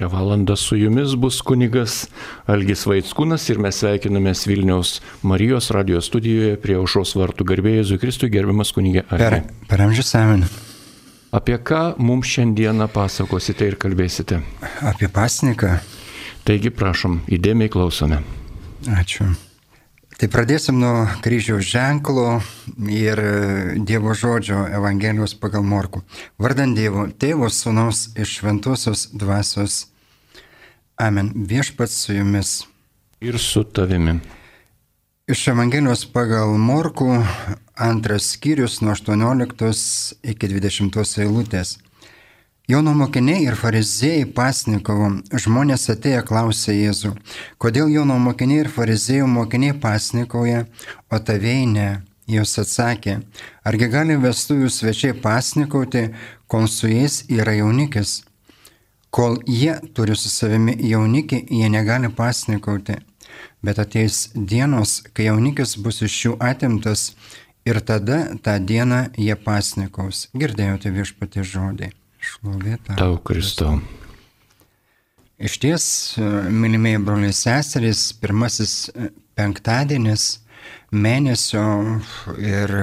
Šią valandą su jumis bus kunigas Algis Vaitskūnas ir mes sveikinamės Vilniaus Marijos radijos studijoje prie aušos vartų garbėjai Jėzui Kristui gerbiamas kunigė Per, Algis. per amžius amen. Apie ką mums šiandieną pasakosite ir kalbėsite? Apie pasniką. Taigi prašom, įdėmiai klausome. Ačiū. Tai pradėsim nuo kryžiaus ženklo ir Dievo žodžio Evangelijos pagal Morku. Vardant Dievo, Tėvo Sūnaus iš Šventosios dvasios. Amen. Viešpats su jumis. Ir su tavimi. Iš Evangelijos pagal Morku antras skyrius nuo 18 iki 20 eilutės. Jono mokiniai ir fariziejai pasnikavo, žmonės atėję klausė Jėzų, kodėl Jono mokiniai ir fariziejų mokiniai pasnikauja, o tavėjai ne. Jos atsakė, argi gali vestuvių svečiai pasnikauti, kol su jais yra jaunikis. Kol jie turi su savimi jaunikį, jie negali pasnikauti. Bet ateis dienos, kai jaunikis bus iš jų atimtas ir tada tą dieną jie pasnikaus. Girdėjote viešpatį žodį. Šlovėta. Tau, Kristau. Iš ties, mylimieji broliai seserys, pirmasis penktadienis mėnesio ir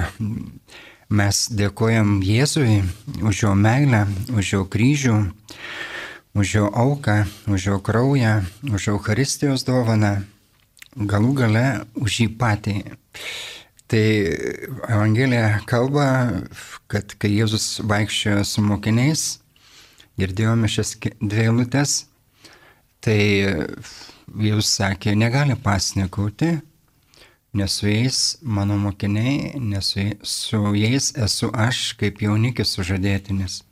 mes dėkojam Jėzui už jo meilę, už jo kryžių, už jo auką, už jo kraują, už Eucharistijos dovaną, galų gale už jį patį. Tai Evangelija kalba, kad kai Jėzus vaikščiojo su mokiniais, girdėjome šias dvi eilutes, tai Jėzus sakė, negali pasnikauti, nes su jais mano mokiniai, nes su jais esu aš kaip jaunikis sužadėtinis.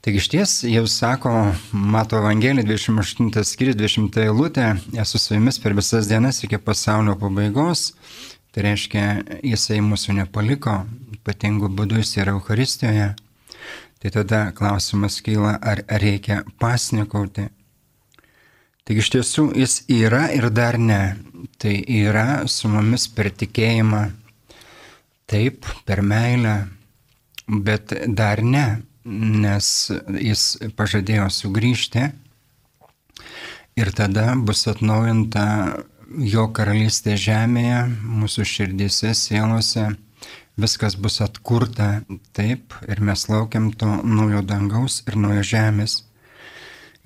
Taigi iš ties jau sako, mato Evangelija 28 skyrius 20 eilutė, esu su jumis per visas dienas iki pasaulio pabaigos, Tai reiškia, jisai mūsų nepaliko, ypatingų būdų jis yra Euharistijoje. Tai tada klausimas kyla, ar reikia pasnikauti. Taigi iš tiesų jis yra ir dar ne. Tai yra su mumis per tikėjimą, taip, per meilę, bet dar ne, nes jis pažadėjo sugrįžti ir tada bus atnaujinta jo karalystė žemėje, mūsų širdėse, sielose, viskas bus atkurta taip ir mes laukiam to naujo dangaus ir naujo žemės.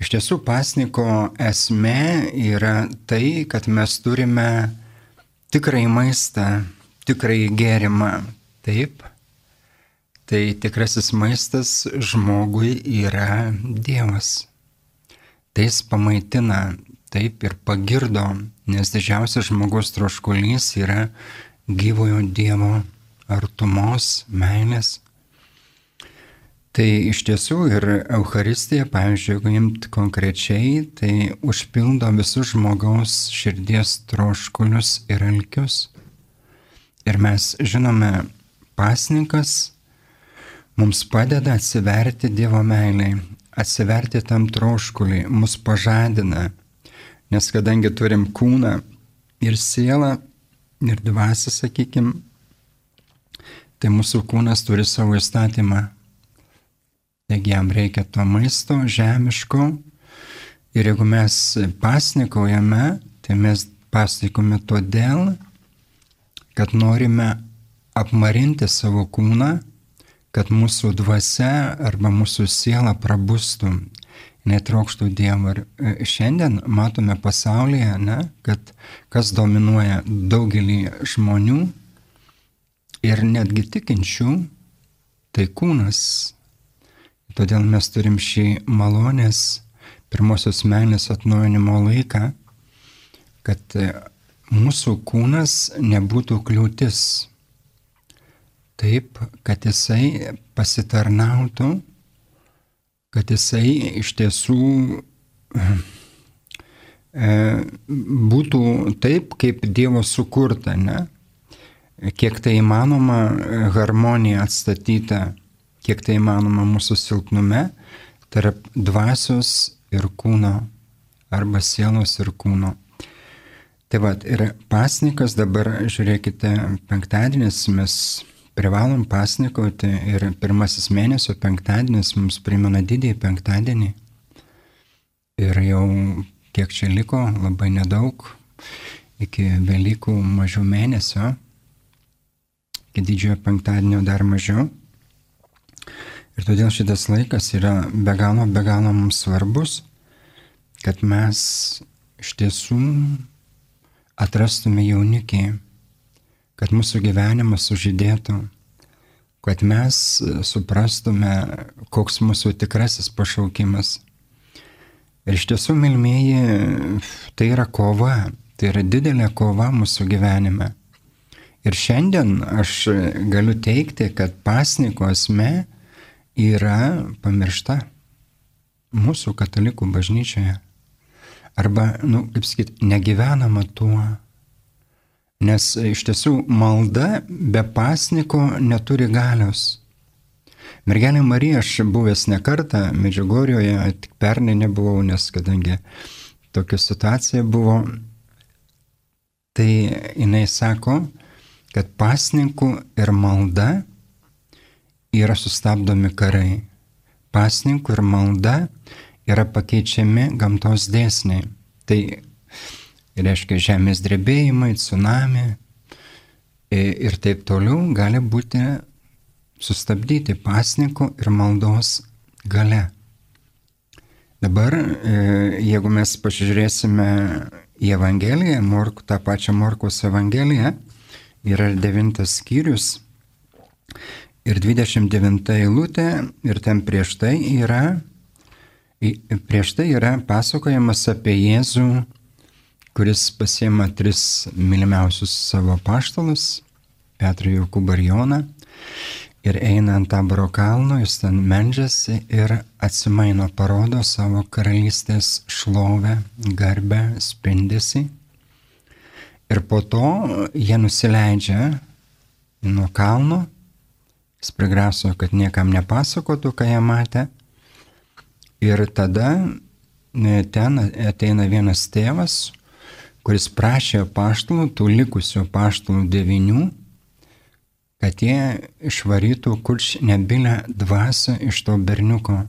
Iš tiesų pasniko esmė yra tai, kad mes turime tikrai maistą, tikrai gėrimą. Taip. Tai tikrasis maistas žmogui yra Dievas. Tai jis pamaitina, taip ir pagirdo nes didžiausias žmogaus troškulys yra gyvojo Dievo artumos, meilės. Tai iš tiesų ir Euharistija, pavyzdžiui, jeigu imt konkrečiai, tai užpildo visus žmogaus širdies troškulius ir alkius. Ir mes žinome, pasnikas mums padeda atsiverti Dievo meiliai, atsiverti tam troškuliai, mus pažadina Nes kadangi turim kūną ir sielą ir dvasę, sakykim, tai mūsų kūnas turi savo įstatymą. Taigi jam reikia to maisto žemiško ir jeigu mes pasnikaujame, tai mes pasnikome todėl, kad norime apmarinti savo kūną, kad mūsų dvasia arba mūsų siela prabustų netraukštų Dievo. Ir e, šiandien matome pasaulyje, ne, kad kas dominuoja daugelį žmonių ir netgi tikinčių, tai kūnas. Todėl mes turim šį malonės pirmosios menės atnaujinimo laiką, kad e, mūsų kūnas nebūtų kliūtis. Taip, kad jisai pasitarnautų kad jisai iš tiesų e, būtų taip, kaip Dievo sukurta, ne? Kiek tai įmanoma harmonija atstatyta, kiek tai įmanoma mūsų silpnume tarp dvasios ir kūno arba sielos ir kūno. Tai vad, ir pasnikas dabar, žiūrėkite, penktadienis mes privalom pasnikauti ir pirmasis mėnesio penktadienis mums primena didįjį penktadienį. Ir jau kiek čia liko, labai nedaug, iki Velykų mažiau mėnesio, iki didžiojo penktadienio dar mažiau. Ir todėl šitas laikas yra be galo, be galo mums svarbus, kad mes iš tiesų atrastume jaunikį, kad mūsų gyvenimas sužydėtų, kad mes suprastume, koks mūsų tikrasis pašaukimas. Ir iš tiesų, milmėji, tai yra kova, tai yra didelė kova mūsų gyvenime. Ir šiandien aš galiu teikti, kad pasniko esmė yra pamiršta mūsų katalikų bažnyčioje. Arba, nu, kaip sakyti, negyvenama tuo. Nes iš tiesų malda be pasniko neturi galios. Mergelė Marija, aš buvęs ne kartą Medžiugorjoje, tik pernai nebuvau, nes kadangi tokia situacija buvo, tai jinai sako, kad pasninkų ir malda yra sustabdomi karai. Pasninkų ir malda yra pakeičiami gamtos dėsniai. Tai reiškia žemės drebėjimai, tsunami ir taip toliau gali būti sustabdyti pasninkų ir maldos gale. Dabar, jeigu mes pasižiūrėsime į Evangeliją, Mork, tą pačią Morkos Evangeliją, yra devintas skyrius ir 29 eilutė ir ten prieš tai yra Prieš tai yra pasakojimas apie Jėzų, kuris pasiema tris mylimiausius savo paštalus - Petrą, Jokūbą ir Joną. Ir eina ant taboro kalno, jis ten medžiasi ir atsimaino, parodo savo karalystės šlovę, garbę, spindesi. Ir po to jie nusileidžia nuo kalno, jis prigraso, kad niekam nepasakotų, ką jie matė. Ir tada e, ten ateina vienas tėvas, kuris prašė paštalų, tų likusių paštalų devinių, kad jie išvarytų kurčnebilę dvasę iš to berniuko,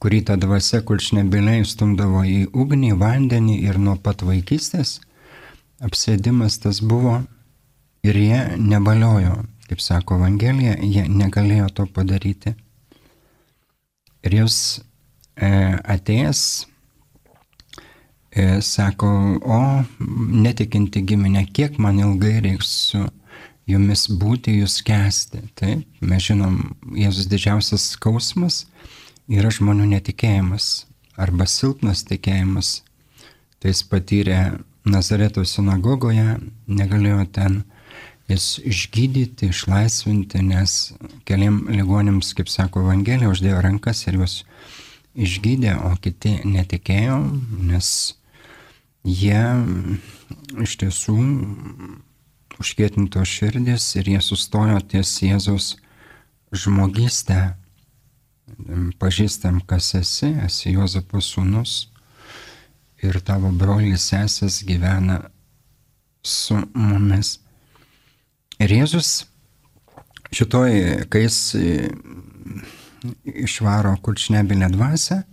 kurį ta dvasia kurčnebilė įstumdavo į ugnį, vandenį ir nuo pat vaikystės apsėdimas tas buvo ir jie nebaliojo, kaip sako Evangelija, jie negalėjo to padaryti. Ir jūs E, atėjęs sako, o netikinti giminė, kiek man ilgai reiks su jumis būti, jūs kesti. Taip, mes žinom, Jėzus didžiausias skausmas yra žmonių netikėjimas arba silpnas tikėjimas. Tai jis patyrė Nazareto sinagogoje, negalėjo ten jis išgydyti, išlaisvinti, nes keliam ligonėms, kaip sako Evangelija, uždėjo rankas ir juos išgydė, o kiti netikėjo, nes jie iš tiesų užkėtinto širdis ir jie sustojo ties Jėzaus žmogystę. Pažįstam, kas esi, esi Jozapo sūnus ir tavo brolis sesės gyvena su mumis. Ir Jėzus šitoj, kai jis išvaro kurčnebinę dvasę,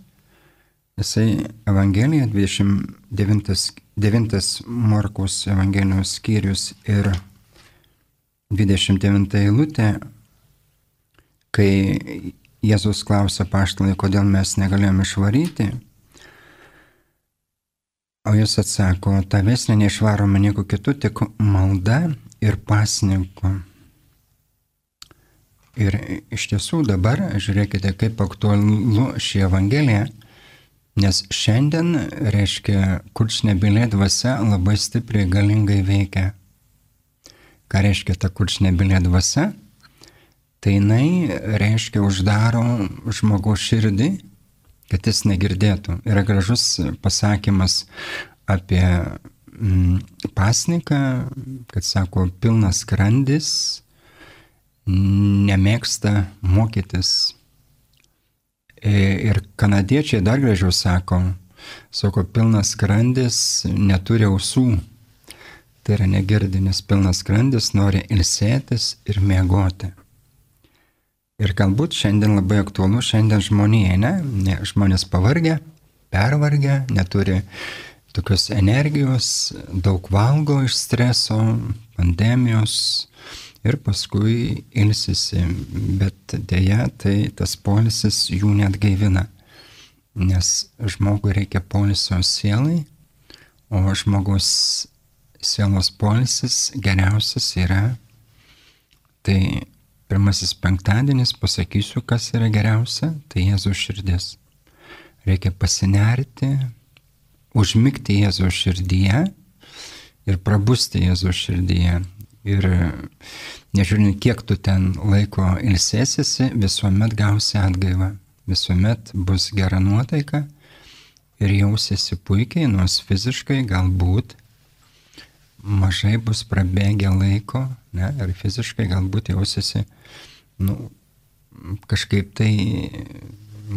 jisai Evangelija 29 9 Morkos Evangelijos skyrius ir 29 eilutė, kai Jėzus klausia paštalai, kodėl mes negalėjome išvaryti, o jis atsako, tavęs neišvaroma nieko kitų, tik malda ir pasninku. Ir iš tiesų dabar žiūrėkite, kaip aktualu ši Evangelija, nes šiandien, reiškia, kurčnebilė dvasia labai stipriai galingai veikia. Ką reiškia ta kurčnebilė dvasia? Tai jinai, reiškia, uždaro žmogaus širdį, kad jis negirdėtų. Yra gražus pasakymas apie mm, pasniką, kad sako, pilnas krandis nemėgsta mokytis. E, ir kanadiečiai dar gražiau sako, sako, pilnas skrandis neturi ausų. Tai yra negirdinis pilnas skrandis, nori ilsėtis ir miegoti. Ir galbūt šiandien labai aktualu, šiandien žmonėje, ne, ne žmonės pavargę, pervargę, neturi tokios energijos, daug valgo iš streso, pandemijos ir paskui ilsisi, bet dėja tai tas polisis jų net gaivina, nes žmogui reikia polisio sielai, o žmogus sielos polisis geriausias yra tai pirmasis penktadienis, pasakysiu, kas yra geriausia, tai Jėzaus širdis. Reikia pasinerti, užmygti Jėzaus širdyje ir prabusti Jėzaus širdyje. Ir nežiūrint, kiek tu ten laiko ilsėsiesi, visuomet gausi atgaivą, visuomet bus gera nuotaika ir jausiesi puikiai, nors fiziškai galbūt mažai bus prabėgę laiko, ne, ir fiziškai galbūt jausiesi, nu, kažkaip tai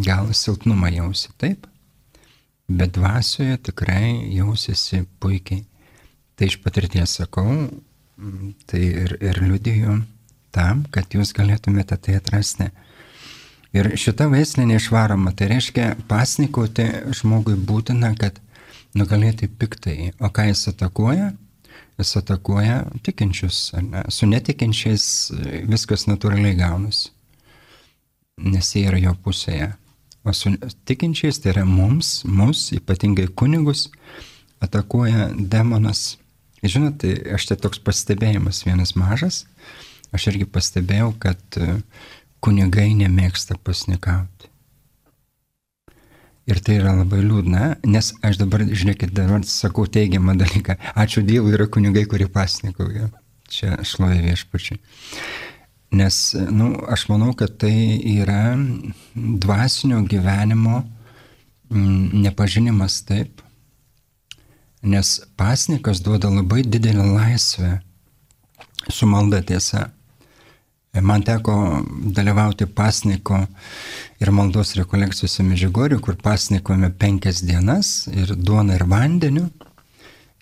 gal silpnumą jausi, taip, bet dvasioje tikrai jausiesi puikiai. Tai iš patirties sakau, tai ir, ir liudiju tam, kad jūs galėtumėte tai atrasti. Ir šita veislė neišvaroma, tai reiškia pasnikauti žmogui būtina, kad nugalėti piktai. O ką jis atakuoja? Jis atakuoja tikinčius. Ne? Su netikinčiais viskas natūraliai gaunasi, nes jie yra jo pusėje. O su tikinčiais, tai yra mums, mus, ypatingai kunigus, atakuoja demonas. Žinot, tai aš tai toks pastebėjimas vienas mažas. Aš irgi pastebėjau, kad e, kunigai nemėgsta pasnikauti. Ir tai yra labai liūdna, nes aš dabar, žiūrėkit, dabar sakau teigiamą dalyką. Ačiū Dievui yra kunigai, kurie pasnikauja. Čia šlovė viešpačiai. Nes, na, nu, aš manau, kad tai yra dvasinio gyvenimo mm, nepažinimas taip, nes pasnikas duoda labai didelį laisvę su malda tiesa. Man teko dalyvauti pasniko ir maldos rekolekcijose Mežigoriu, kur pasnikome penkias dienas ir duona ir vandeniu.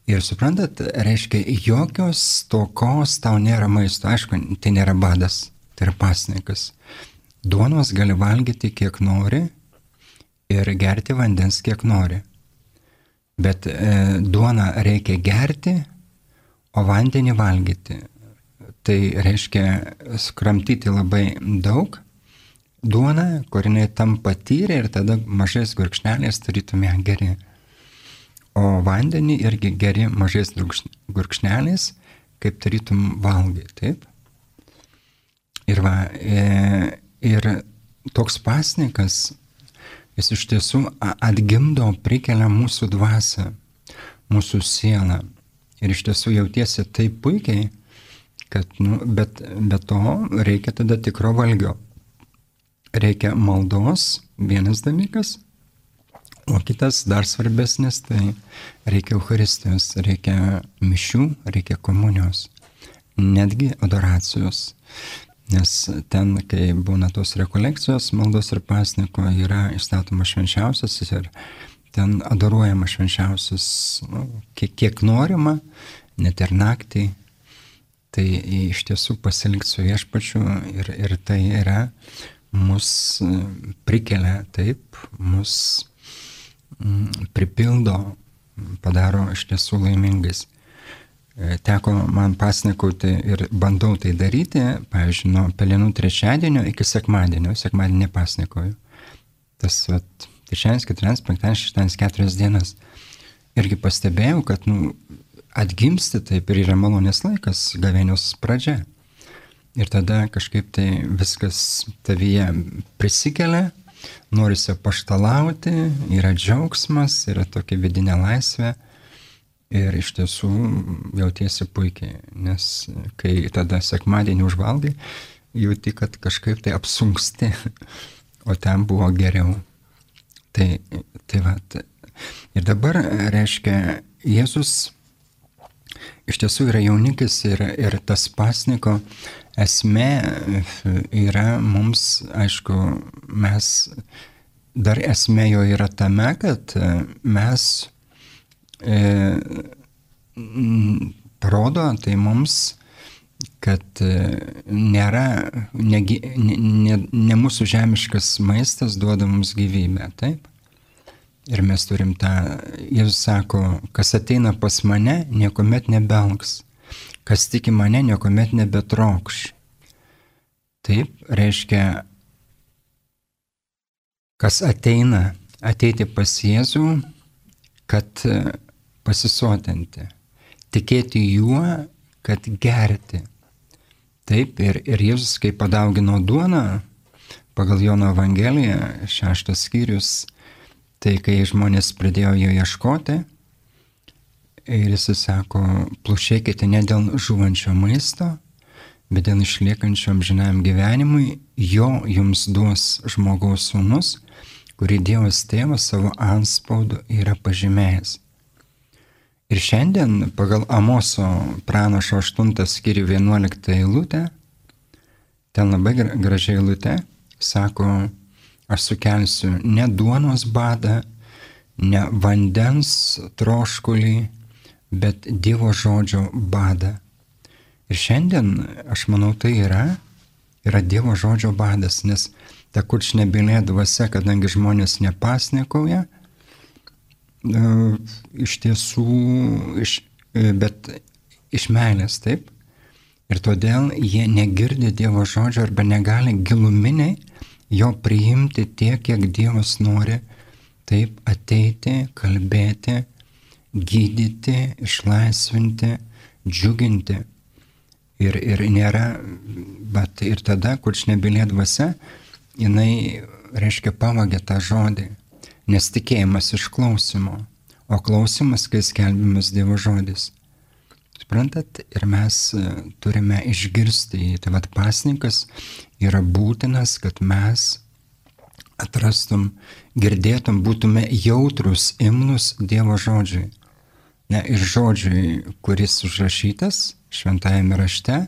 Ir suprantat, reiškia, jokios tokos tau nėra maisto. Aišku, tai nėra badas, tai yra pasnikas. Duonos gali valgyti kiek nori ir gerti vandens kiek nori. Bet e, duoną reikia gerti, o vandenį valgyti. Tai reiškia skramtyti labai daug duoną, kur jinai tam patyrė ir tada mažais gurkšnelės tarytum ją geri o vandenį irgi geri mažais gurkšneliais, kaip tarytum valgai, taip? Ir, va, e, ir toks pasnikas, jis iš tiesų atgimdo, prikelia mūsų dvasę, mūsų sielą. Ir iš tiesų jautiesi taip puikiai, kad, nu, bet be to reikia tada tikro valgio. Reikia maldos, vienas dalykas, O kitas dar svarbesnis, tai reikia Euharistijos, reikia mišių, reikia komunijos, netgi adoracijos. Nes ten, kai būna tos rekolekcijos, maldos ir pasniko yra išstatomas švenčiausias ir ten adoruojama švenčiausias, nu, kiek, kiek norima, net ir naktį. Tai iš tiesų pasilikti su viešpačiu ir, ir tai yra mus prikelia taip, mus pripildo, padaro iš tiesų laimingais. E, teko man pasnikauti ir bandau tai daryti, pavyzdžiui, nuo pelenų trečiadienio iki sekmadienio, sekmadienį nepasnikoju. Tas, vat, trečiadienis, ketvirtadienis, penktadienis, šeštadienis, keturias dienas. Irgi pastebėjau, kad, nu, atgimsti taip ir yra malonės laikas, gavėnios pradžia. Ir tada kažkaip tai viskas tavyje prisikelia norisi paštalauti, yra džiaugsmas, yra tokia vidinė laisvė ir iš tiesų jautiesi puikiai, nes kai tada sekmadienį užvalgai, jauti, kad kažkaip tai apsunksti, o ten buvo geriau. Tai, tai va. Ir dabar reiškia, Jėzus iš tiesų yra jaunikis ir, ir tas pasniko esmė yra mums, aišku, mes dar esmė jo yra tame, kad mes parodo tai mums, kad nėra, ne, ne, ne, ne mūsų žemiškas maistas duoda mums gyvybę, taip? Ir mes turim tą, Jėzus sako, kas ateina pas mane, niekuomet nebelgs. Kas tiki mane, niekuomet nebetrokš. Taip reiškia, kas ateina, ateiti pas Jėzų, kad pasisotinti. Tikėti juo, kad gerti. Taip, ir, ir Jėzus, kai padaugino duoną, pagal Jono Evangeliją, šeštas skyrius, Tai kai žmonės pradėjo jo ieškoti, ir jis sako, plušėkite ne dėl žuvančio maisto, bet dėl išliekančio amžinam gyvenimui, jo jums duos žmogaus sūnus, kurį Dievas tėvas savo anspaudu yra pažymėjęs. Ir šiandien pagal Amoso pranašo 8 skirių 11 eilutę, ten labai gražiai eilutė, sako, aš sukelsiu ne duonos badą, ne vandens troškulį, bet Dievo žodžio badą. Ir šiandien, aš manau, tai yra, yra Dievo žodžio badas, nes ta kurčnebylė dvasia, kadangi žmonės nepasnekauja, iš tiesų, iš, e, bet iš meilės, taip. Ir todėl jie negirdi Dievo žodžio arba negali giluminiai jo priimti tiek, kiek Dievas nori, taip ateiti, kalbėti, gydyti, išlaisvinti, džiuginti. Ir, ir nėra, bet ir tada, kur šnebilė dvasia, jinai, reiškia, pavagė tą žodį, nes tikėjimas iš klausimo, o klausimas, kai skelbimas Dievo žodis. Suprantat, ir mes e, turime išgirsti jį. Tai vad pasninkas yra būtinas, kad mes atrastum, girdėtum, būtume jautrus, imnus Dievo žodžiui. Ne, ir žodžiui, kuris užrašytas šventajame rašte,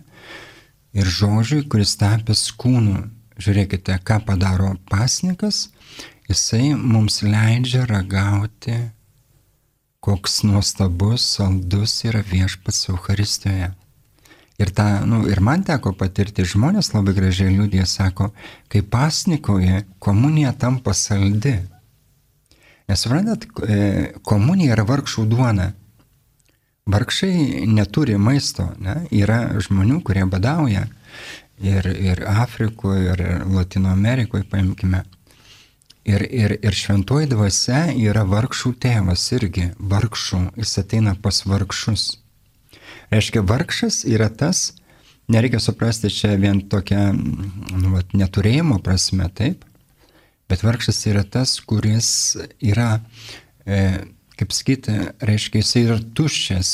ir žodžiui, kuris tapęs kūnu. Žiūrėkite, ką padaro pasnikas, jisai mums leidžia ragauti koks nuostabus, saldus yra viešpats Euharistijoje. Ir, ta, nu, ir man teko patirti, žmonės labai gražiai liūdė, sako, kai pasnikoje komunija tampa saldi. Nes suprantat, e, komunija yra vargšų duona. Vargšai neturi maisto, ne? yra žmonių, kurie badauja. Ir, ir Afrikoje, ir Latino Amerikoje, paimkime. Ir, ir, ir šventoji dvasia yra vargšų tėvas irgi, vargšų, jis ateina pas vargšus. Reiškia, vargšas yra tas, nereikia suprasti čia vien tokia nu, vat, neturėjimo prasme, taip, bet vargšas yra tas, kuris yra, e, kaip sakyti, reiškia, jisai yra tuščias.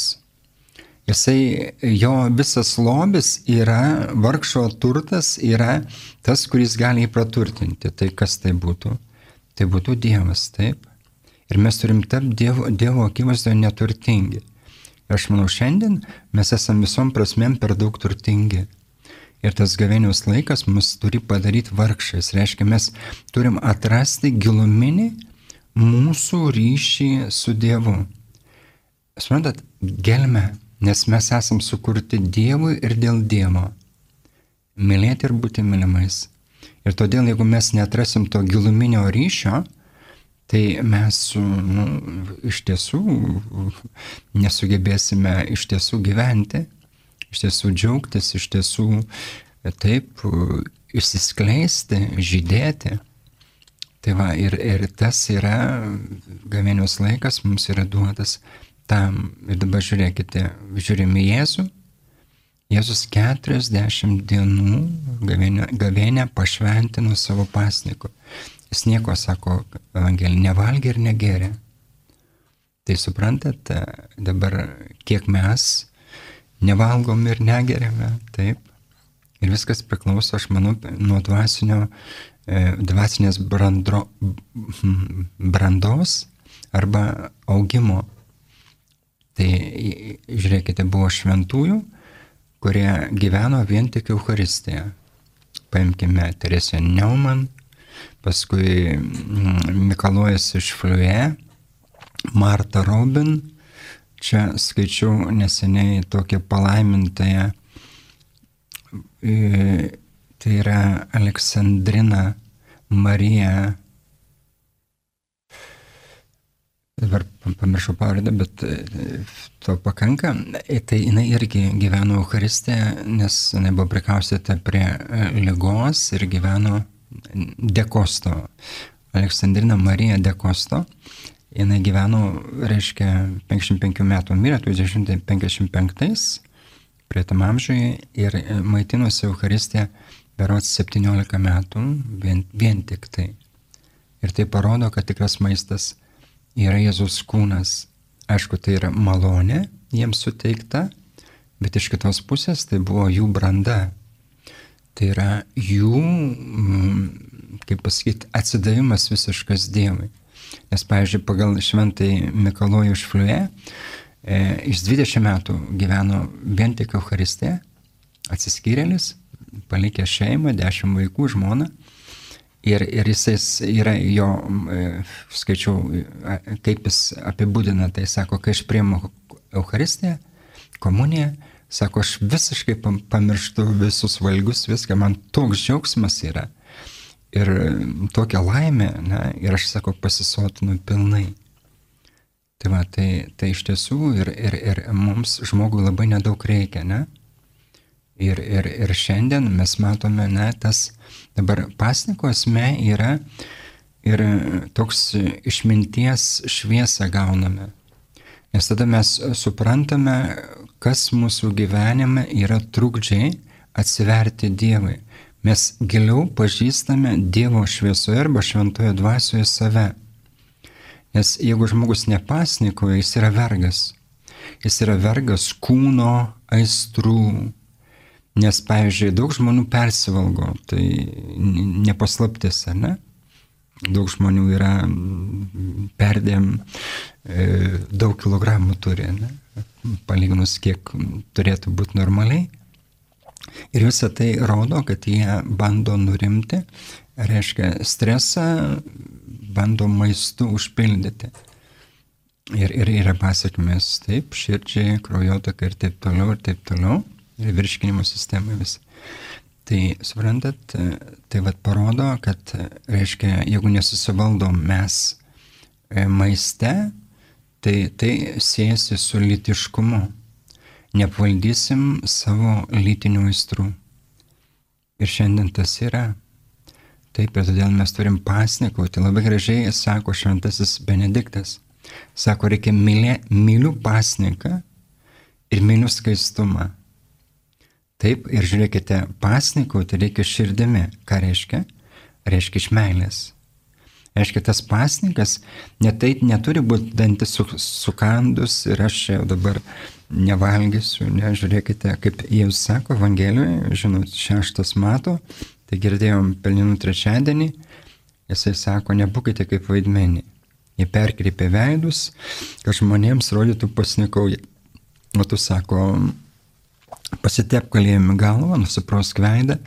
Jisai, jo visas lobis yra, vargšo turtas yra tas, kuris gali jį praturtinti. Tai kas tai būtų? Tai būtų Dievas, taip. Ir mes turim tapti Dievo, dievo akivaizdoje neturtingi. Ir aš manau, šiandien mes esame visom prasmėm per daug turtingi. Ir tas gavėnios laikas mus turi padaryti vargšais. Reiškia, mes turim atrasti giluminį mūsų ryšį su Dievu. Suprantat, gelme, nes mes esam sukurti Dievui ir dėl Dievo. Mylėti ir būti mylimais. Ir todėl, jeigu mes netrasim to giluminio ryšio, tai mes nu, iš tiesų nesugebėsime iš tiesų gyventi, iš tiesų džiaugtis, iš tiesų taip išsiskleisti, žydėti. Tai va, ir, ir tas yra, gavėnios laikas mums yra duotas tam. Ir dabar žiūrėkite, žiūrime Jėzų, Jėzus 40 dienų gavėnę, gavėnę pašventino savo pasniku. Jis nieko, sako Evangelija, nevalgė ir negerė. Tai suprantat, dabar kiek mes nevalgom ir negeriame, taip. Ir viskas priklauso, aš manau, nuo dvasinio, e, dvasinės brandro, brandos arba augimo. Tai žiūrėkite, buvo šventųjų, kurie gyveno vien tik Euharistiją. Paimkime Teresę Neumann, paskui mm, Mikalojas iš Fliuje, Marta Robin, čia skaičiau neseniai tokią palaimintąją, e, tai yra Aleksandrina Marija pamiršau pavardę, bet e, to pakanka. Tai jinai irgi gyveno Euharistėje, nes jinai buvo prikaustyta prie lygos ir gyveno Dekosto. Aleksandrina Marija Dekosto. Jinai gyveno, reiškia, 55 metų, mirė 1955 prie tam amžiui ir maitinosi Euharistė berots 17 metų, vien, vien tik tai. Ir tai parodo, kad tikras maistas yra Jėzus kūnas. Aišku, tai yra malonė jiems suteikta, bet iš kitos pusės tai buvo jų branda. Tai yra jų, mm, kaip pasakyti, atsidavimas visiškas Dievui. Nes, pavyzdžiui, pagal šventai Mikalojų išfliuje, e, iš 20 metų gyveno vien tik Euharistė, atsiskyrėlis, palikė šeimą, 10 vaikų, žmoną. Ir, ir jisai yra jo, e, skaičiau, kaip jis apibūdina, tai sako, kai aš priimu Eucharistiją, komuniją, sako, aš visiškai pamirštu visus valgius, viską, man toks džiaugsmas yra. Ir tokia laimė, ne, ir aš sako, pasisotinu pilnai. Tai va, tai, tai iš tiesų ir, ir, ir mums žmogui labai nedaug reikia, ne? Ir, ir, ir šiandien mes matome, ne, tas dabar pasniko esmė yra ir toks išminties šviesą gauname. Nes tada mes suprantame, kas mūsų gyvenime yra trukdžiai atsiverti Dievui. Mes giliau pažįstame Dievo šviesoje arba šventoje dvasioje save. Nes jeigu žmogus nepasnikoja, jis yra vergas. Jis yra vergas kūno aistrų, Nes, pavyzdžiui, daug žmonių persivalgo, tai nepaslaptis, ar ne? Daug žmonių yra perdėm e, daug kilogramų turi, ne? palyginus kiek turėtų būti normaliai. Ir visą tai rodo, kad jie bando nurimti, reiškia stresą, bando maistu užpildyti. Ir, ir yra pasiekmes taip, širdžiai, kraujotaka ir taip toliau, ir taip toliau virškinimo sistemai vis. Tai suprantat, tai vad parodo, kad, reiškia, jeigu nesusivaldom mes e, maiste, tai tai siejasi su litiškumu. Neapvaldysim savo lytinių aistrų. Ir šiandien tas yra. Taip, ir todėl mes turim pasnikauti. Labai gražiai sako šventasis Benediktas. Sako, reikia mylė, myliu pasniką ir myliu skaistumą. Taip, ir žiūrėkite, pasnikauti reikia širdimi. Ką reiškia? Reiškia iš meilės. Reiškia, tas pasnikas netai neturi būti dantis sukandus ir aš jau dabar nevalgysiu, ne, žiūrėkite, kaip Jėzus sako Evangelijoje, žinot, šeštas mato, tai girdėjom pelninų trečiadienį, jisai sako, nebūkite kaip vaidmenį. Jie perkreipė veidus, kad žmonėms rodytų pasnikauja. O tu sako, Pasitep kalėjimi galvą, nusiprosk veidą,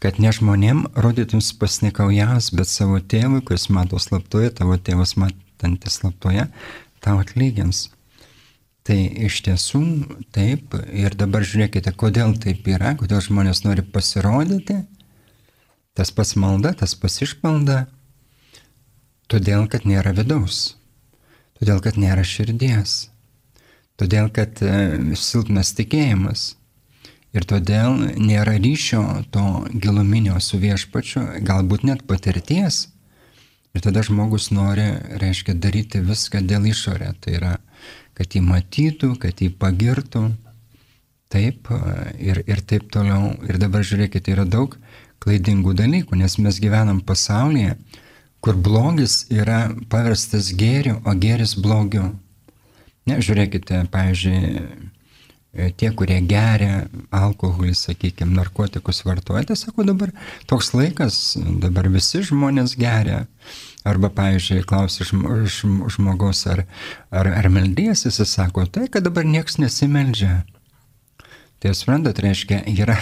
kad ne žmonėm rodytums pasnikaujas, bet savo tėvui, kuris mato slaptoje, tavo tėvas matantis slaptoje, tau atlygins. Tai iš tiesų taip, ir dabar žiūrėkite, kodėl taip yra, kodėl žmonės nori pasirodyti. Tas pats malda, tas pats išmalda, todėl, kad nėra vidaus, todėl, kad nėra širdies, todėl, kad e, silpnas tikėjimas Ir todėl nėra ryšio to giluminio su viešpačiu, galbūt net patirties. Ir tada žmogus nori, reiškia, daryti viską dėl išorė. Tai yra, kad jį matytų, kad jį pagirtų. Taip ir, ir taip toliau. Ir dabar žiūrėkite, yra daug klaidingų dalykų, nes mes gyvenam pasaulyje, kur blogis yra paverstas gėriu, o gėris blogiu. Ne, žiūrėkite, pavyzdžiui, tie, kurie geria alkoholį, sakykime, narkotikus vartoja, tai sako dabar toks laikas, dabar visi žmonės geria. Arba, pavyzdžiui, klausi žmogaus, ar, ar, ar meldiesi, jis sako, tai, kad dabar niekas nesimeldžia. Tai suprantat, reiškia, yra,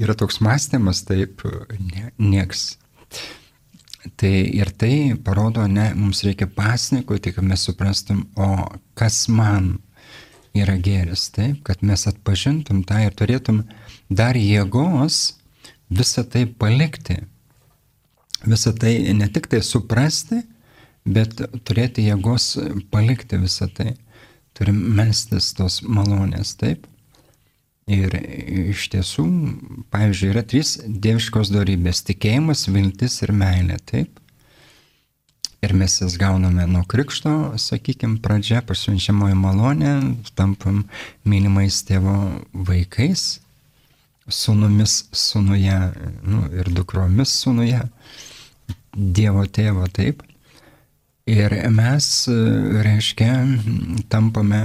yra toks mąstymas, taip, ne, nieks. Tai ir tai parodo, ne, mums reikia pasnikoti, kad mes suprastum, o kas man yra gėris, taip, kad mes atpažintum tą ir turėtum dar jėgos visą tai palikti. Visą tai ne tik tai suprasti, bet turėti jėgos palikti visą tai. Turim mestis tos malonės, taip. Ir iš tiesų, pavyzdžiui, yra trys dieviškos darybės - tikėjimas, viltis ir meilė, taip. Ir mes jas gauname nuo krikšto, sakykime, pradžia, pasiunčiamoji malonė, tampam mylimais tėvo vaikais, sunumis sunuje nu, ir dukromis sunuje, Dievo tėvo taip. Ir mes, reiškia, tampame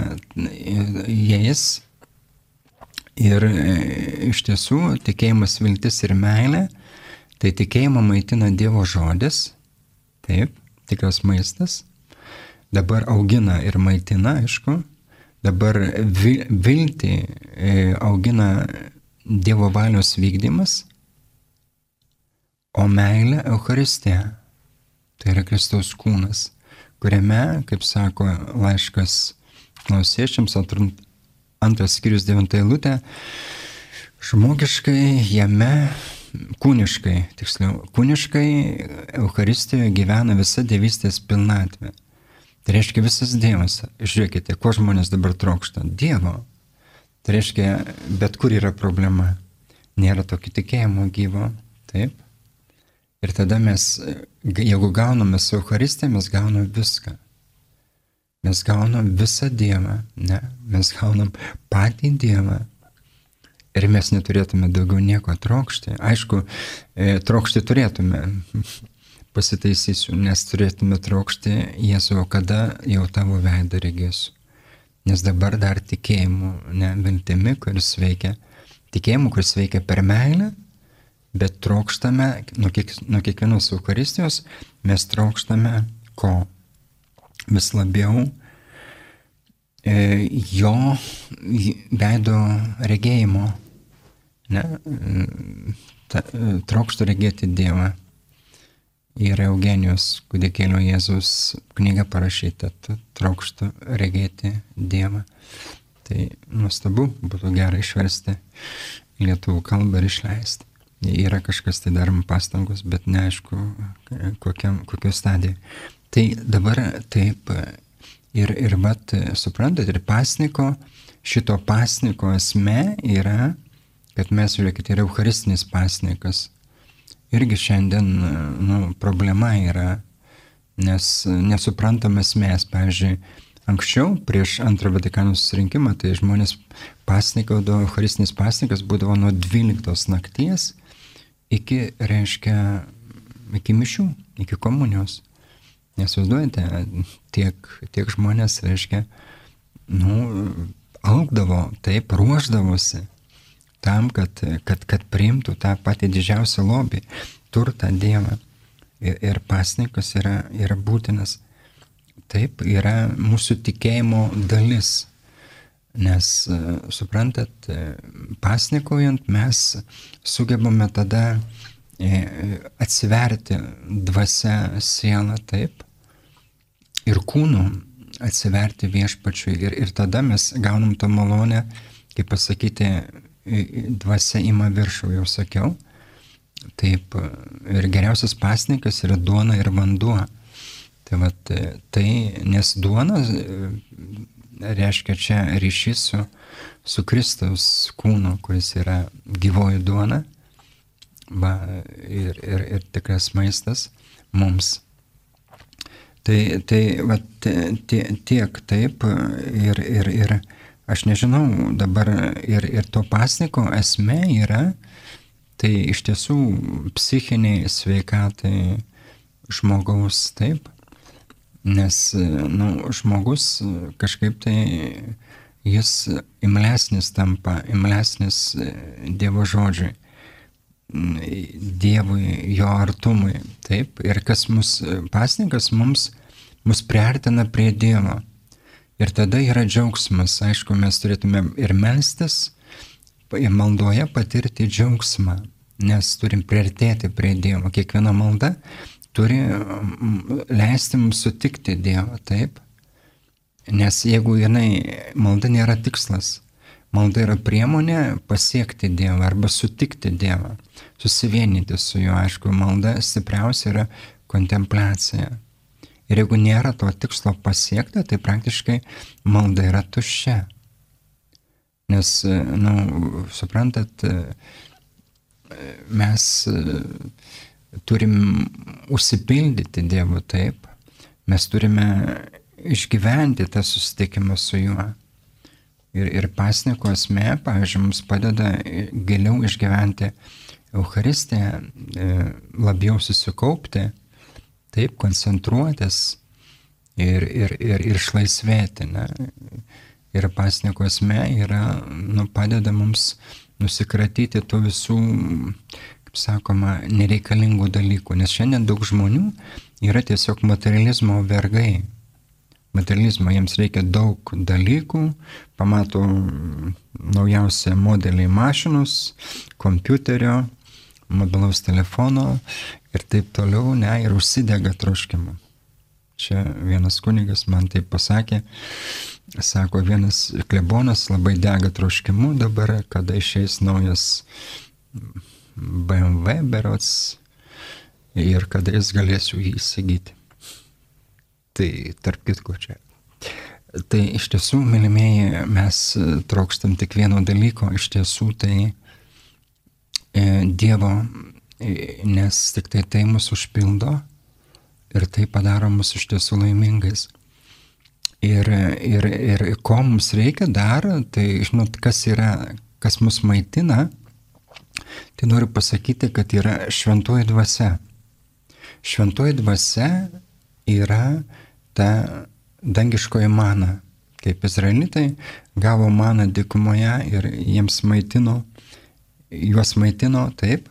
jais. Ir iš tiesų tikėjimas, viltis ir meilė, tai tikėjimą maitina Dievo žodis, taip, tikras maistas. Dabar augina ir maitina, aišku. Dabar viltį e, augina Dievo valios vykdymas, o meilė Euharistija. Tai yra Kristaus kūnas, kuriame, kaip sako laiškas klausiečiams, antras skyrius devintą eilutę, žmogiškai jame, kūniškai, tiksliau, kūniškai Euharistijoje gyvena visa dievystės pilnatvė. Tai reiškia visas Dievas. Žiūrėkite, ko žmonės dabar trokšta. Dievo. Tai reiškia, bet kur yra problema. Nėra tokio tikėjimo gyvo. Taip. Ir tada mes, jeigu gauname su Euharistė, mes gauname viską. Mes gaunam visą Dievą, ne? Mes gaunam patį Dievą. Ir mes neturėtume daugiau nieko trokšti. Aišku, e, trokšti turėtume, pasitaisysiu, nes turėtume trokšti Jėzų, kada jau tavo veidą regėsiu. Nes dabar dar tikėjimu, ne viltimi, kuris veikia, tikėjimu, kuris veikia per meilę, bet trokštame, nuo, kiek, nuo kiekvienos Eucharistijos mes trokštame ko? Vis labiau e, jo veido regėjimo, ne? Ta, trokštų regėti Dievą yra Eugenijos kūdikėlio Jėzus knyga parašyta, trokštų regėti Dievą. Tai nuostabu, būtų gerai išversti lietuvų kalbą ir išleisti. Yra kažkas tai darom pastangos, bet neaišku, kokiam, kokio stadijoje. Tai dabar taip ir, ir vat, suprantat, ir pasniko, šito pasniko esmė yra, kad mes, žiūrėkite, yra eucharistinis pasnikas irgi šiandien nu, problema yra, nes nesuprantame esmės. Pavyzdžiui, anksčiau, prieš antrą Vatikano susirinkimą, tai žmonės pasnikaudavo, Eucharistinis pasnikas būdavo nuo 12 nakties iki, reiškia, iki mišių, iki komunijos. Nesvaizduojate, tiek, tiek žmonės, reiškia, nu, augdavo, taip, ruoždavosi tam, kad, kad, kad priimtų tą patį didžiausią lobį, turtą Dievą. Ir, ir pasnikas yra, yra būtinas. Taip, yra mūsų tikėjimo dalis. Nes, suprantat, pasnikaujant mes sugebame tada e, atsiverti dvasia sielą taip ir kūnu atsiverti viešpačiui. Ir, ir tada mes gaunam tą malonę, kaip pasakyti, dvasia ima viršų, jau sakiau. Taip, ir geriausias pasnikas yra duona ir vanduo. Tai, vat, tai nes duona reiškia čia ryšys su, su Kristaus kūnu, kuris yra gyvoji duona va, ir, ir, ir tikras maistas mums. Tai, tai va, tiek taip ir, ir, ir Aš nežinau, dabar ir, ir to pasniko esmė yra, tai iš tiesų psichiniai sveikatai žmogaus taip, nes nu, žmogus kažkaip tai jis imlesnis tampa, imlesnis Dievo žodžiui, Dievui, jo artumui, taip, ir kas mus pasnikas mums, mus priartina prie Dievo. Ir tada yra džiaugsmas. Aišku, mes turėtume ir melstis, ir maldoje patirti džiaugsmą, nes turim priartėti prie Dievo. Kiekviena malda turi mm, leisti mums sutikti Dievą, taip? Nes jeigu jinai, malda nėra tikslas, malda yra priemonė pasiekti Dievą arba sutikti Dievą, susivienyti su juo. Aišku, malda stipriausia yra kontempliacija. Ir jeigu nėra to tikslo pasiekta, tai praktiškai malda yra tuščia. Nes, na, nu, suprantat, mes turim užsipildyti Dievu taip, mes turime išgyventi tą susitikimą su juo. Ir, ir pasniko esmė, pavyzdžiui, mums padeda giliau išgyventi Eucharistiją, e, labiau susikaupti, taip koncentruotis ir, ir, ir, ir išlaisvėti. Ne? Ir pasniko esmė yra, nu, padeda mums nusikratyti tų visų, kaip sakoma, nereikalingų dalykų. Nes šiandien daug žmonių yra tiesiog materializmo vergai materializmo, jiems reikia daug dalykų, pamato naujausią modelį mašinos, kompiuterio, mobilaus telefono ir taip toliau, ne, ir užsidega troškimu. Čia vienas kunigas man taip pasakė, sako, vienas klebonas labai dega troškimu dabar, kada išeis naujas BMW berots ir kada jis galėsiu jį įsigyti. Tai tarp kitko čia. Tai iš tiesų, mylimieji, mes trokštam tik vieno dalyko, iš tiesų tai e, Dievo, nes tik tai tai mus užpildo ir tai padaro mus iš tiesų laimingais. Ir, ir, ir ko mums reikia dar, tai žinot, kas yra, kas mus maitina, tai noriu pasakyti, kad yra šventoji dvasia. Šventoji dvasia yra ta dangiškoji mana, kaip izraelitai gavo maną dikumoje ir jiems maitino, juos maitino taip.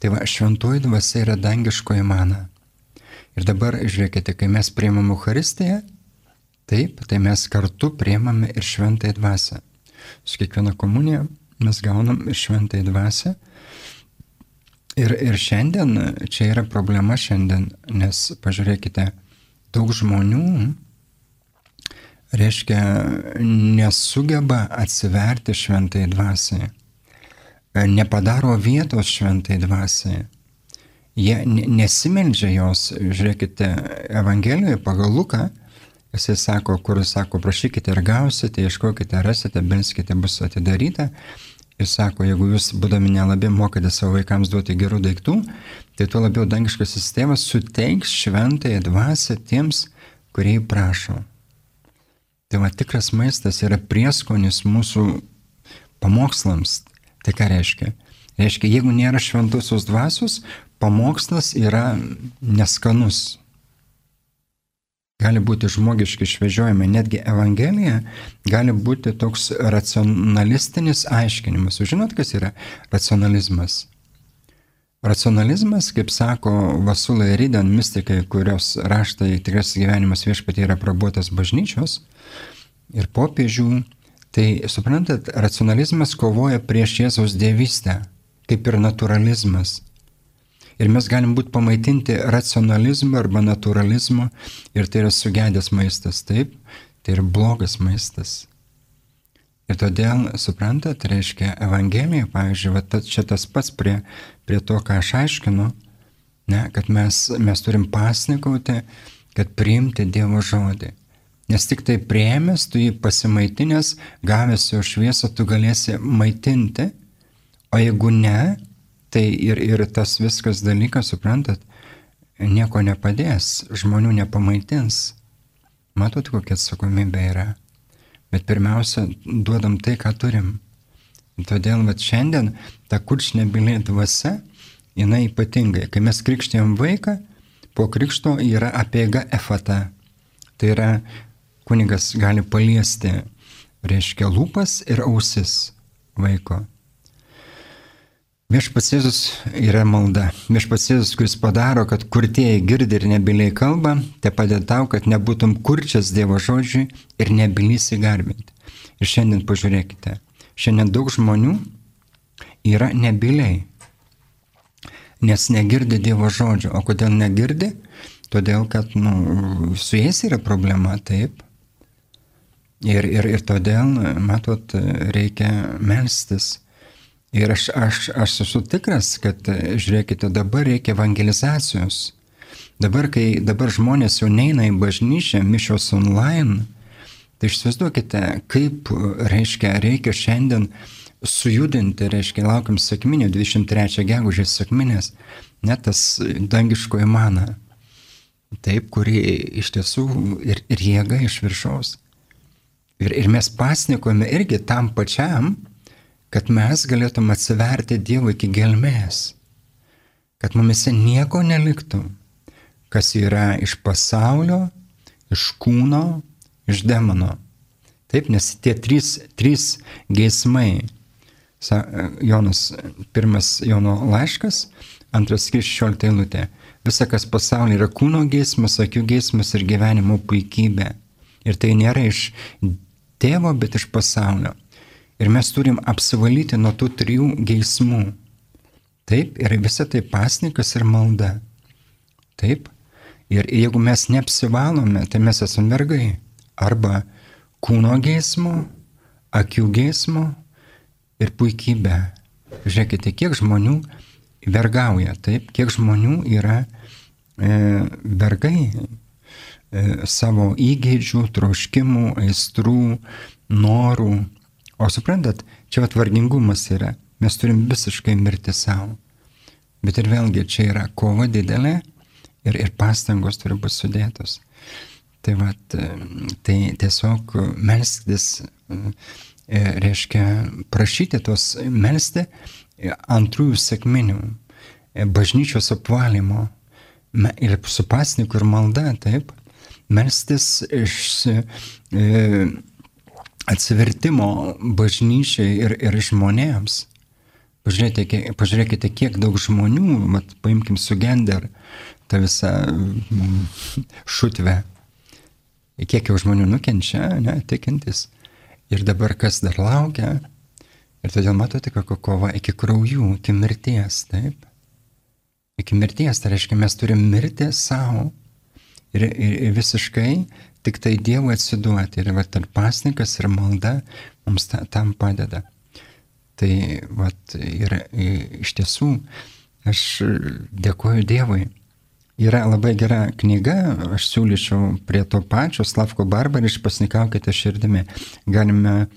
Tai va, šventoji dvasia yra dangiškoji mana. Ir dabar žiūrėkite, kai mes priimam Eucharistiją, taip, tai mes kartu priimame ir šventąją dvasę. Su kiekviena komunija mes gaunam ir šventąją dvasę. Ir, ir šiandien, čia yra problema šiandien, nes pažiūrėkite, daug žmonių, reiškia, nesugeba atsiverti šventai dvasiai, nepadaro vietos šventai dvasiai. Jie nesimeldžia jos, žiūrėkite, Evangelijoje pagal Luką, jisai sako, kur sako, prašykite ir gausite, ieškokite, rasite, belskite, bus atidaryta. Ir sako, jeigu jūs, būdami nelabai, mokate savo vaikams duoti gerų daiktų, tai tuo labiau dangiškasis tėvas suteiks šventąją dvasę tiems, kurie jį prašo. Tai va tikras maistas yra prieskonis mūsų pamokslams. Tai ką reiškia? Reiškia, jeigu nėra šventosios dvasios, pamokslas yra neskanus gali būti žmogiški išvežiojimai, netgi Evangelija gali būti toks racionalistinis aiškinimas. Žinot, kas yra racionalizmas? Racionalizmas, kaip sako Vasulai Rydan, mystikai, kurios raštai tikras gyvenimas viešpatie yra prabuotas bažnyčios ir popiežių, tai suprantat, racionalizmas kovoja prieš Jėzaus dievystę, kaip ir naturalizmas. Ir mes galim būti pamaitinti racionalizmu arba naturalizmu ir tai yra sugedęs maistas, taip, tai yra blogas maistas. Ir todėl, suprantat, reiškia Evangelija, pavyzdžiui, va, čia tas pats prie, prie to, ką aš aiškinu, ne, kad mes, mes turim pasnikauti, kad priimti Dievo žodį. Nes tik tai prieimęs, tu jį pasimaitinęs, gavęs jo šviesą, tu galėsi maitinti, o jeigu ne, Tai ir, ir tas viskas dalykas, suprantat, nieko nepadės, žmonių nepamaitins. Matot, kokia atsakomybė yra. Bet pirmiausia, duodam tai, ką turim. Todėl, bet šiandien ta kurčnebylė dvasia, jinai ypatingai, kai mes krikštėjom vaiką, po krikšto yra apiega efata. Tai yra, kunigas gali paliesti, reiškia, lūpas ir ausis vaiko. Viešpats Jėzus yra malda. Viešpats Jėzus, kuris padaro, kad kurtieji girdi ir nebiliai kalba, te padeda tau, kad nebūtum kurčias Dievo žodžiui ir nebilysi garbinti. Ir šiandien pažiūrėkite, šiandien daug žmonių yra nebiliai, nes negirdi Dievo žodžio. O kodėl negirdi? Todėl, kad nu, su jais yra problema, taip. Ir, ir, ir todėl, matot, reikia melstis Ir aš, aš, aš esu tikras, kad, žiūrėkite, dabar reikia evangelizacijos. Dabar, kai dabar žmonės jau neina į bažnyčią, mišios online, tai išsivaizduokite, kaip, reiškia, reikia šiandien sujudinti, reiškia, laukiam sėkminio 23 gegužės sėkminės, net tas dangiškoji mana. Taip, kuri iš tiesų ir, ir jėga iš viršaus. Ir, ir mes pasnikojame irgi tam pačiam, kad mes galėtum atsiverti Dievui iki gelmės, kad mumise nieko neliktų, kas yra iš pasaulio, iš kūno, iš demono. Taip, nes tie trys, trys geismai, Jonas, pirmas Jono laiškas, antras 16 eilutė, visa kas pasaulyje yra kūno geismas, akių geismas ir gyvenimo puikybė. Ir tai nėra iš tėvo, bet iš pasaulio. Ir mes turim apsivalyti nuo tų trijų geismų. Taip, ir visa tai pasnikas ir malda. Taip, ir jeigu mes neapsivalome, tai mes esame vergai. Arba kūno geismo, akių geismo ir puikybė. Žiūrėkite, kiek žmonių vergauja, taip, kiek žmonių yra e, vergai savo įgeidžių, troškimų, aistrų, norų, O suprantat, čia atvargingumas yra. Mes turim visiškai mirti savo. Bet ir vėlgi čia yra kova didelė ir, ir pastangos turi būti sudėtos. Tai, vat, tai tiesiog melstis, e, reiškia prašyti tos melsti antrųjų sėkminių, e, bažnyčios apvalymo ir su pasniku ir malda, taip, melstis iš, e, atsivertimo bažnyčiai ir, ir žmonėms. Pažiūrėkite, pažiūrėkite, kiek daug žmonių, mat, paimkim su gender, tą visą šutvę, kiek jau žmonių nukenčia, ne, tikintis. Ir dabar kas dar laukia. Ir todėl matote, kokia kova iki kraujų, iki mirties, taip. Iki mirties, tai reiškia, mes turim mirti savo ir, ir, visiškai tik tai Dievui atsiduoti. Ir va, tarp pasnikas ir malda mums ta, tam padeda. Tai va, ir iš tiesų aš dėkoju Dievui. Yra labai gera knyga, aš siūlyčiau prie to pačio Slavko Barbariš pasnikaukite širdimi. Galime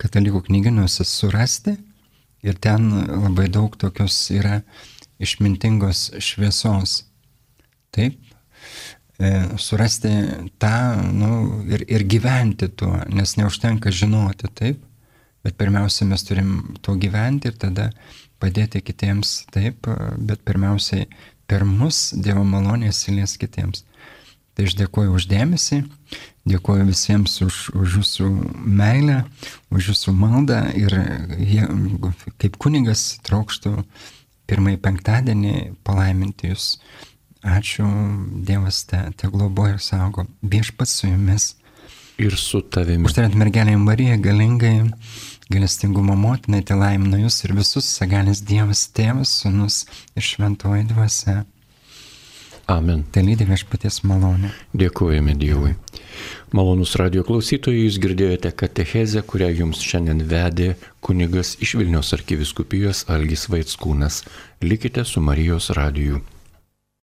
katalikų knyginuose surasti ir ten labai daug tokios yra išmintingos šviesos. Taip, surasti tą nu, ir, ir gyventi tuo, nes neužtenka žinoti taip, bet pirmiausia mes turim tuo gyventi ir tada padėti kitiems taip, bet pirmiausiai per mus Dievo malonės įlies kitiems. Tai aš dėkuoju uždėmesį, dėkuoju visiems už, už jūsų meilę, už jūsų maldą ir jie, kaip kunigas trokštų pirmąjį penktadienį palaiminti jūs Ačiū, Dievas te, te globoja ir saugo. Viešpats su jumis. Ir su tavimi. Užtarėt mergelė Marija galingai, galestingumo motinai, te laimina jūs ir visus, sagalis Dievas, tėvas, sunus ir šventoji dvasia. Amen. Tai lydė viešpaties malonė. Dėkojame Dievui. Malonus radio klausytojai, jūs girdėjote katechezę, kurią jums šiandien vedė kunigas iš Vilnius arkiviskupijos Algis Vaitskūnas. Likite su Marijos radiju.